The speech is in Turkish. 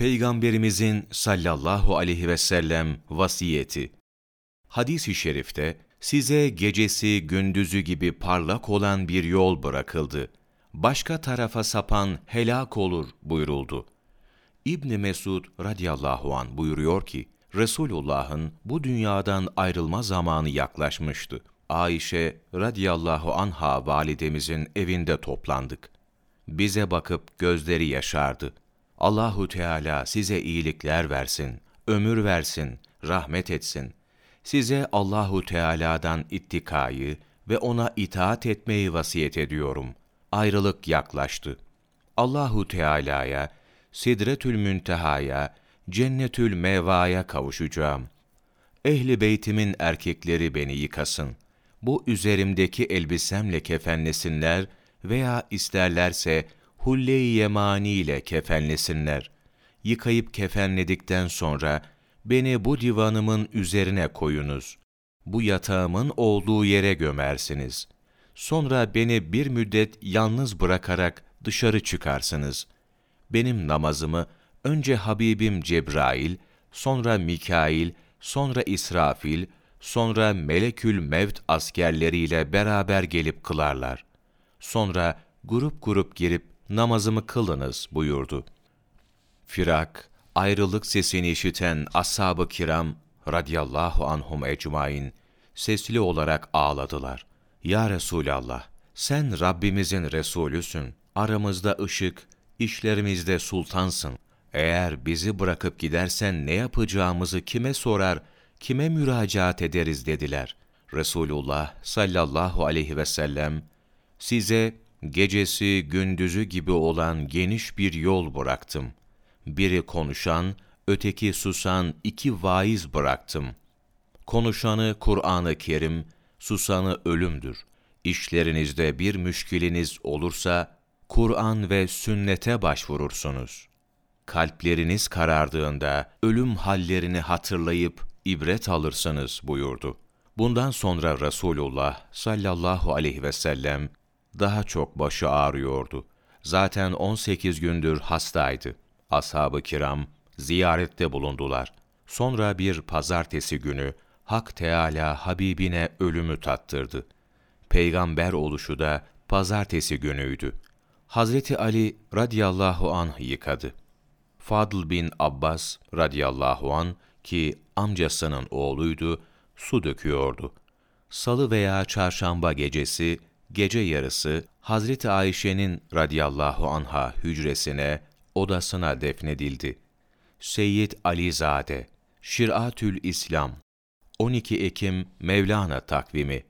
Peygamberimizin sallallahu aleyhi ve sellem vasiyeti. Hadis-i şerifte size gecesi gündüzü gibi parlak olan bir yol bırakıldı. Başka tarafa sapan helak olur buyuruldu. İbn Mesud radıyallahu an buyuruyor ki Resulullah'ın bu dünyadan ayrılma zamanı yaklaşmıştı. Ayşe radıyallahu anha validemizin evinde toplandık. Bize bakıp gözleri yaşardı. Allahu Teala size iyilikler versin, ömür versin, rahmet etsin. Size Allahu Teala'dan ittikayı ve ona itaat etmeyi vasiyet ediyorum. Ayrılık yaklaştı. Allahu Teala'ya, Sidretül Münteha'ya, Cennetül Meva'ya kavuşacağım. Ehli beytimin erkekleri beni yıkasın. Bu üzerimdeki elbisemle kefenlesinler veya isterlerse hulle-i yemani ile kefenlesinler. Yıkayıp kefenledikten sonra beni bu divanımın üzerine koyunuz. Bu yatağımın olduğu yere gömersiniz. Sonra beni bir müddet yalnız bırakarak dışarı çıkarsınız. Benim namazımı önce Habibim Cebrail, sonra Mikail, sonra İsrafil, sonra Melekül Mevt askerleriyle beraber gelip kılarlar. Sonra grup grup girip namazımı kılınız buyurdu. Firak, ayrılık sesini işiten ashab-ı kiram radiyallahu anhum ecmain sesli olarak ağladılar. Ya Resulallah, sen Rabbimizin Resulüsün, aramızda ışık, işlerimizde sultansın. Eğer bizi bırakıp gidersen ne yapacağımızı kime sorar, kime müracaat ederiz dediler. Resulullah sallallahu aleyhi ve sellem, size gecesi gündüzü gibi olan geniş bir yol bıraktım. Biri konuşan, öteki susan iki vaiz bıraktım. Konuşanı Kur'an-ı Kerim, susanı ölümdür. İşlerinizde bir müşkiliniz olursa, Kur'an ve sünnete başvurursunuz. Kalpleriniz karardığında ölüm hallerini hatırlayıp ibret alırsınız buyurdu. Bundan sonra Resulullah sallallahu aleyhi ve sellem daha çok başı ağrıyordu. Zaten 18 gündür hastaydı. Ashab-ı kiram ziyarette bulundular. Sonra bir pazartesi günü Hak Teala Habibine ölümü tattırdı. Peygamber oluşu da pazartesi günüydü. Hazreti Ali radıyallahu anh yıkadı. Fadl bin Abbas radıyallahu an ki amcasının oğluydu, su döküyordu. Salı veya çarşamba gecesi, gece yarısı Hazreti Ayşe'nin radıyallahu anha hücresine, odasına defnedildi. Seyyid Alizade, Şiratül İslam, 12 Ekim Mevlana takvimi